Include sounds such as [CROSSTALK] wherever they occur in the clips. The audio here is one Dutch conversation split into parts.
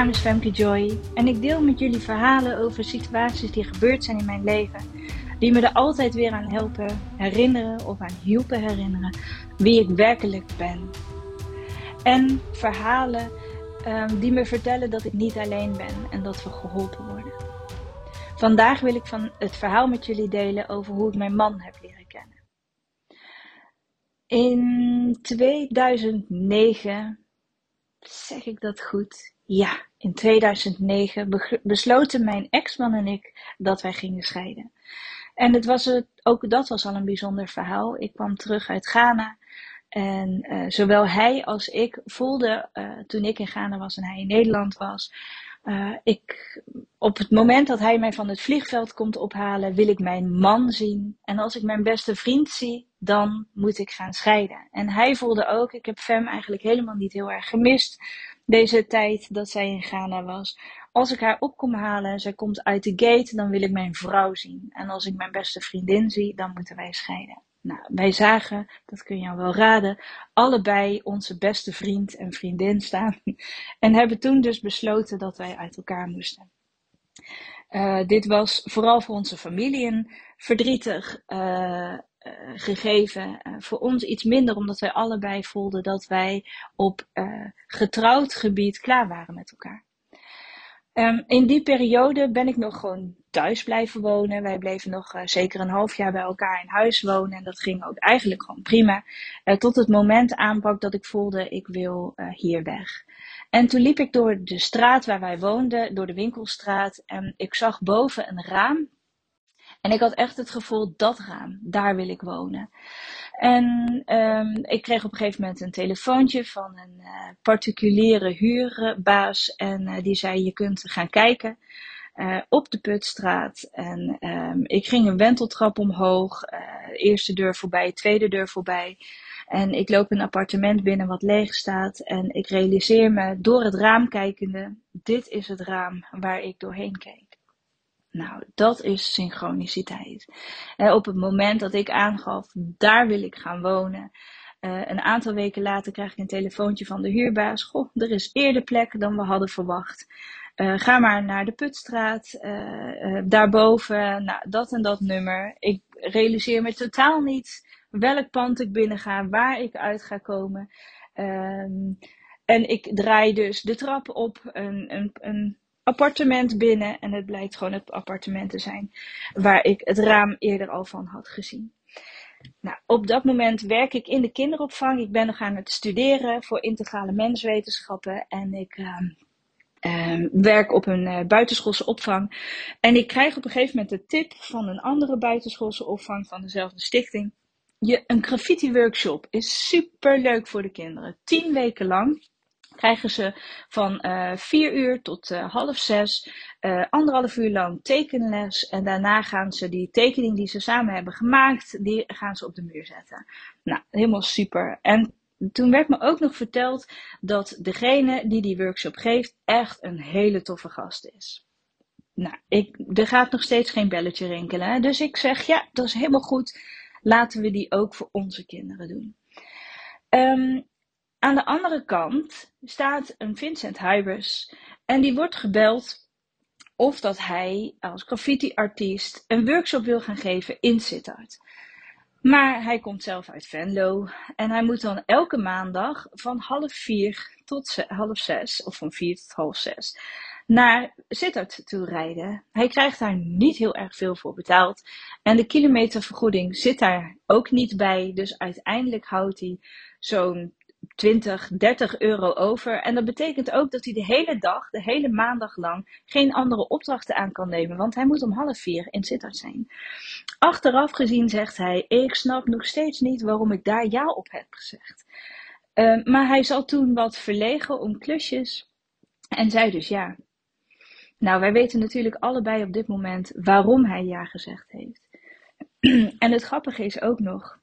naam is Femke Joy en ik deel met jullie verhalen over situaties die gebeurd zijn in mijn leven, die me er altijd weer aan helpen, herinneren of aan hielpen herinneren wie ik werkelijk ben. En verhalen um, die me vertellen dat ik niet alleen ben en dat we geholpen worden. Vandaag wil ik van het verhaal met jullie delen over hoe ik mijn man heb leren kennen. In 2009, zeg ik dat goed? Ja, in 2009 besloten mijn ex-man en ik dat wij gingen scheiden. En het was ook dat was al een bijzonder verhaal. Ik kwam terug uit Ghana. En uh, zowel hij als ik voelden uh, toen ik in Ghana was en hij in Nederland was. Uh, ik, op het moment dat hij mij van het vliegveld komt ophalen, wil ik mijn man zien. En als ik mijn beste vriend zie, dan moet ik gaan scheiden. En hij voelde ook, ik heb Fem eigenlijk helemaal niet heel erg gemist deze tijd dat zij in Ghana was. Als ik haar op kom halen en zij komt uit de gate, dan wil ik mijn vrouw zien. En als ik mijn beste vriendin zie, dan moeten wij scheiden. Nou, wij zagen, dat kun je al wel raden, allebei onze beste vriend en vriendin staan. [LAUGHS] En hebben toen dus besloten dat wij uit elkaar moesten. Uh, dit was vooral voor onze familie een verdrietig uh, uh, gegeven. voor ons iets minder, omdat wij allebei voelden dat wij op getrouwd gebied klaar waren met elkaar. Um, in die periode ben ik nog gewoon thuis blijven wonen. Wij bleven nog zeker een half jaar bij elkaar in huis wonen. En dat ging ook eigenlijk gewoon prima. Tot het moment aanbrak dat ik voelde, ik wil hier weg. En toen liep ik door de straat waar wij woonden, door de winkelstraat. En ik zag boven een raam. En ik had echt het gevoel, dat raam, daar wil ik wonen. En um, ik kreeg op een gegeven moment een telefoontje van een uh, particuliere huurbaas. En uh, die zei: Je kunt gaan kijken uh, op de Putstraat. En um, ik ging een wenteltrap omhoog. eerste deur voorbij, tweede deur voorbij. En ik loop een appartement binnen wat leeg staat. En ik realiseer me door het raam kijkende: dit is het raam waar ik doorheen keek. Nou, dat is synchroniciteit. Op het moment dat ik aangaf, daar wil ik gaan wonen. Uh, een aantal weken later krijg ik een telefoontje van de huurbaas. Goh, er is eerder plek dan we hadden verwacht. Uh, ga maar naar de Putstraat, uh, daarboven, nou, dat en dat nummer. Ik realiseer me totaal niet welk pand ik binnen ga, waar ik uit ga komen. Ehm, en ik draai dus de trap op, een, een, een appartement binnen. En het blijkt gewoon het appartement te zijn waar ik het raam eerder al van had gezien. Nou, op dat moment werk ik in de kinderopvang. Ik ben nog aan het studeren voor integrale menswetenschappen. En ik uh, uh, werk op een uh, buitenschoolse opvang. En ik krijg op een gegeven moment de tip van een andere buitenschoolse opvang van dezelfde stichting. Je, een graffiti workshop is super leuk voor de kinderen. Tien weken lang krijgen ze van uh, vier uur tot uh, half zes uh, anderhalf uur lang tekenles. En daarna gaan ze die tekening die ze samen hebben gemaakt, die gaan ze op de muur zetten. Nou, helemaal super. En toen werd me ook nog verteld dat degene die die workshop geeft echt een hele toffe gast is. Nou, ik, er gaat nog steeds geen belletje rinkelen. Hè? Dus ik zeg, ja, dat is helemaal goed. Laten we die ook voor onze kinderen doen. Um, aan de andere kant staat een Vincent Huibers en die wordt gebeld of dat hij als graffiti-artiest een workshop wil gaan geven in Sittard. Maar hij komt zelf uit Venlo en hij moet dan elke maandag van half vier tot half zes, of van vier tot half zes, naar Sittard toe rijden. Hij krijgt daar niet heel erg veel voor betaald en de kilometervergoeding zit daar ook niet bij. Dus uiteindelijk houdt hij zo'n 20, 30 euro over. En dat betekent ook dat hij de hele dag, de hele maandag lang, geen andere opdrachten aan kan nemen. Want hij moet om half vier in Sittard zijn. Achteraf gezien zegt hij: Ik snap nog steeds niet waarom ik daar ja op heb gezegd. Uh, maar hij zat toen wat verlegen om klusjes. En zei dus ja. Nou, wij weten natuurlijk allebei op dit moment waarom hij ja gezegd heeft. [CLEARS THROAT] en het grappige is ook nog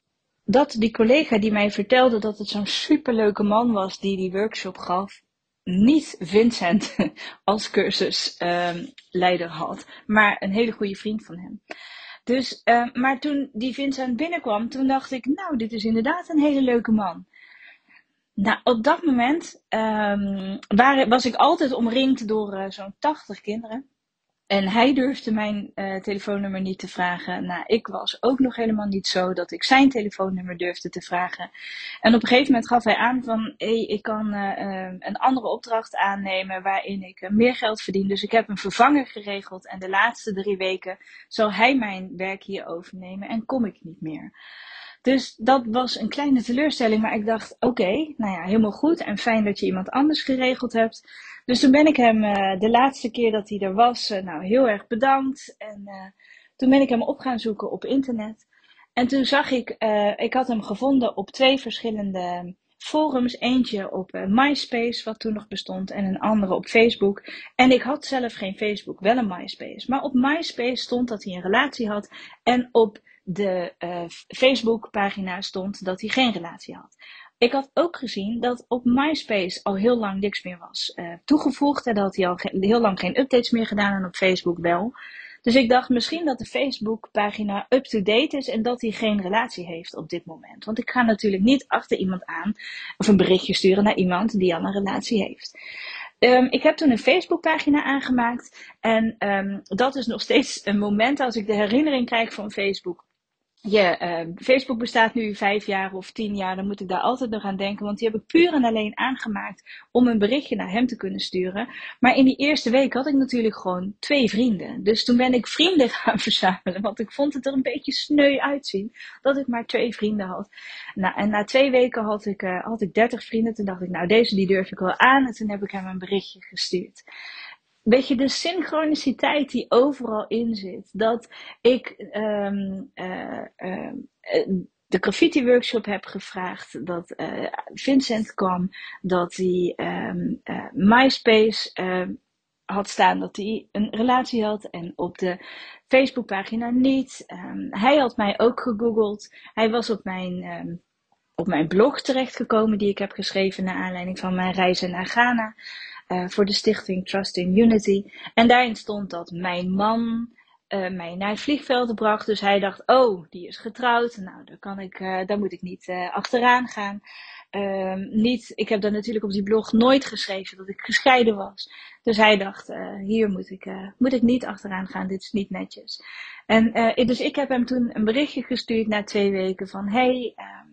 dat die collega die mij vertelde dat het zo'n superleuke man was die die workshop gaf, niet Vincent [LAUGHS] als cursusleider uh, had, maar een hele goede vriend van hem. Dus, uh, maar toen die Vincent binnenkwam, toen dacht ik, nou, dit is inderdaad een hele leuke man. Nou, op dat moment um, was ik altijd omringd door uh, zo'n 80 kinderen. En hij durfde mijn uh, telefoonnummer niet te vragen. Nou, ik was ook nog helemaal niet zo dat ik zijn telefoonnummer durfde te vragen. En op een gegeven moment gaf hij aan van, hey, ik kan uh, een andere opdracht aannemen waarin ik meer geld verdien. Dus ik heb een vervanger geregeld en de laatste drie weken zal hij mijn werk hier overnemen en kom ik niet meer. Dus dat was een kleine teleurstelling, maar ik dacht, oké, nou ja, helemaal goed en fijn dat je iemand anders geregeld hebt. Dus toen ben ik hem uh, de laatste keer dat hij er was, uh, nou heel erg bedankt. En uh, toen ben ik hem op gaan zoeken op internet. En toen zag ik, ik had hem gevonden op twee verschillende forums. Eentje op MySpace, wat toen nog bestond, en een andere op Facebook. En ik had zelf geen Facebook, wel een MySpace. Maar op MySpace stond dat hij een relatie had. En op de uh, Facebook-pagina stond dat hij geen relatie had. Ik had ook gezien dat op MySpace al heel lang niks meer was uh, toegevoegd. En dat hij al heel lang geen updates meer gedaan en op Facebook wel. Dus ik dacht misschien dat de Facebook-pagina up-to-date is en dat hij geen relatie heeft op dit moment. Want ik ga natuurlijk niet achter iemand aan of een berichtje sturen naar iemand die al een relatie heeft. Um, ik heb toen een Facebookpagina aangemaakt. En um, dat is nog steeds een moment als ik de herinnering krijg van Facebook je, uh, Facebook bestaat nu vijf jaar of tien jaar, dan moet ik daar altijd nog aan denken. Want die heb ik puur en alleen aangemaakt om een berichtje naar hem te kunnen sturen. Maar in die eerste week had ik natuurlijk gewoon twee vrienden. Dus toen ben ik vrienden [LAUGHS] gaan verzamelen. Want ik vond het er een beetje sneu uitzien dat ik maar twee vrienden had. Nou, en na twee weken had ik, uh, had ik dertig vrienden. Toen dacht ik, nou deze die durf ik wel aan. En toen heb ik hem een berichtje gestuurd weet je, de synchroniciteit die overal in zit. Dat ik um, uh, uh, de graffiti workshop heb gevraagd, dat uh, Vincent kwam, dat hij um, MySpace had staan dat hij een relatie had en op de Facebookpagina niet. Um, hij had mij ook gegoogeld. Hij was op mijn op mijn blog terechtgekomen die ik heb geschreven naar aanleiding van mijn reizen naar Ghana. Uh, voor de stichting Trust in Unity. En daarin stond dat mijn man uh, mij naar het vliegveld bracht. Dus hij dacht, oh, die is getrouwd. Nou, daar, kan ik, uh, daar moet ik niet achteraan gaan. Ehm, niet, ik heb dan natuurlijk op die blog nooit geschreven dat ik gescheiden was. Dus hij dacht, hier moet ik, moet ik niet achteraan gaan, dit is niet netjes. En dus ik heb hem toen een berichtje gestuurd na twee weken van, hey, ehm,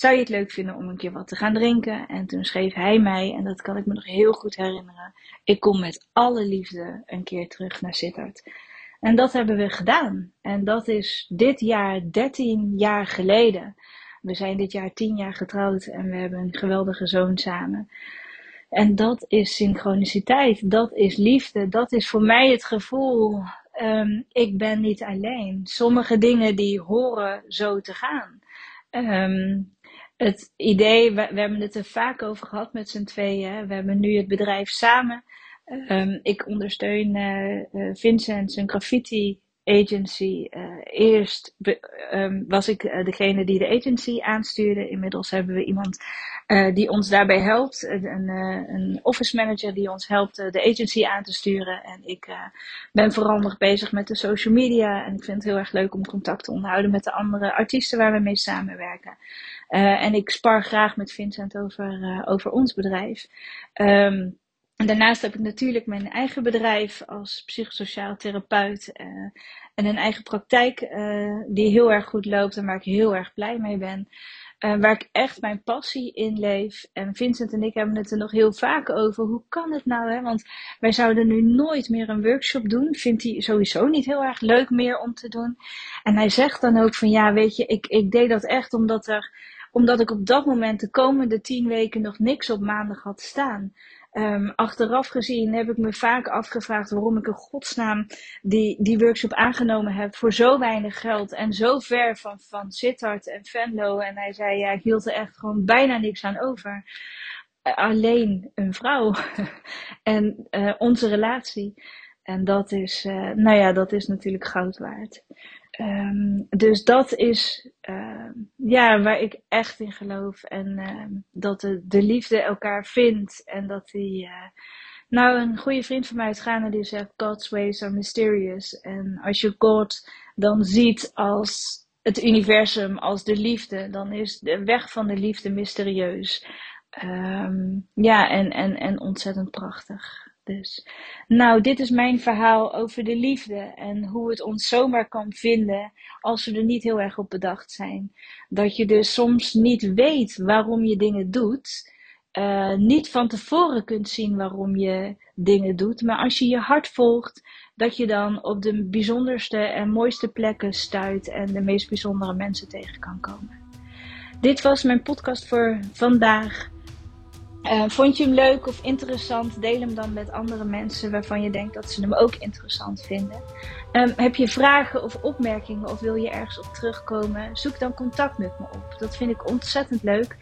zou je het leuk vinden om een keer wat te gaan drinken? En toen schreef hij mij, en dat kan ik me nog heel goed herinneren, ik kom met alle liefde een keer terug naar Sittard. En dat hebben we gedaan. En dat is dit jaar 13 jaar geleden. We zijn dit jaar 10 jaar getrouwd en we hebben een geweldige zoon samen. En dat is synchroniciteit, dat is liefde, dat is voor mij het gevoel, um, ik ben niet alleen. Sommige dingen die horen zo te gaan. Um, het idee, we, we, hebben het er vaak over gehad met z'n tweeën. We hebben nu het bedrijf samen. Um, ik ondersteun uh, Vincent zijn graffiti agency. Uh, eerst um, was ik degene die de agency aanstuurde. Inmiddels hebben we iemand die ons daarbij helpt. Een, een, office manager die ons helpt de agency aan te sturen. En ik ben vooral nog bezig met de social media. En ik vind het heel erg leuk om contact te onderhouden met de andere artiesten waar we mee samenwerken. En ik spar graag met Vincent over, over ons bedrijf. Um, en daarnaast heb ik natuurlijk mijn eigen bedrijf als psychosociaal therapeut. Uh, en een eigen praktijk die heel erg goed loopt en waar ik heel erg blij mee ben. waar ik echt mijn passie in leef. En Vincent en ik hebben het er nog heel vaak over. Hoe kan het nou? Hè? Want wij zouden nu nooit meer een workshop doen. Vindt hij sowieso niet heel erg leuk meer om te doen. En hij zegt dan ook van ja, weet je, ik, ik deed dat echt omdat er omdat ik op dat moment de komende tien weken nog niks op maandag had staan. Um, achteraf gezien heb ik me vaak afgevraagd waarom ik in godsnaam die, die workshop aangenomen heb voor zo weinig geld en zo ver van, van Sittard en Venlo. En hij zei, ja, ik hield er echt gewoon bijna niks aan over. Uh, alleen een vrouw [LAUGHS] en uh, onze relatie. En dat is, uh, nou ja, dat is natuurlijk goud waard. Um, dus dat is uh, ja, waar ik echt in geloof. En uh, dat de, de, liefde elkaar vindt. En dat die. Uh, nou, een goede vriend van mij uit Ghana die zegt: God's ways are mysterious. En als je God dan ziet als het universum, als de liefde, dan is de weg van de liefde mysterieus. Ehm, ja, en, en, en ontzettend prachtig. Dus, nou, dit is mijn verhaal over de liefde en hoe het ons zomaar kan vinden als we er niet heel erg op bedacht zijn. Dat je dus soms niet weet waarom je dingen doet, uh, niet van tevoren kunt zien waarom je dingen doet, maar als je je hart volgt, dat je dan op de bijzonderste en mooiste plekken stuit en de meest bijzondere mensen tegen kan komen. Dit was mijn podcast voor vandaag. Uh, vond je hem leuk of interessant? Deel hem dan met andere mensen waarvan je denkt dat ze hem ook interessant vinden. Um, heb je vragen of opmerkingen of wil je ergens op terugkomen? Zoek dan contact met me op. Dat vind ik ontzettend leuk.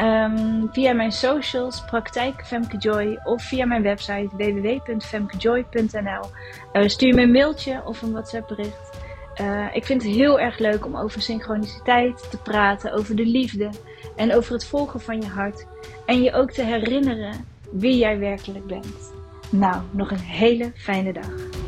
Um, via mijn socials, praktijk Femke Joy of via mijn website www.femkejoy.nl. Uh, stuur me een mailtje of een WhatsApp bericht. Uh, ik vind het heel erg leuk om over synchroniciteit te praten, over de liefde en over het volgen van je hart. En je ook te herinneren wie jij werkelijk bent. Nou, nog een hele fijne dag.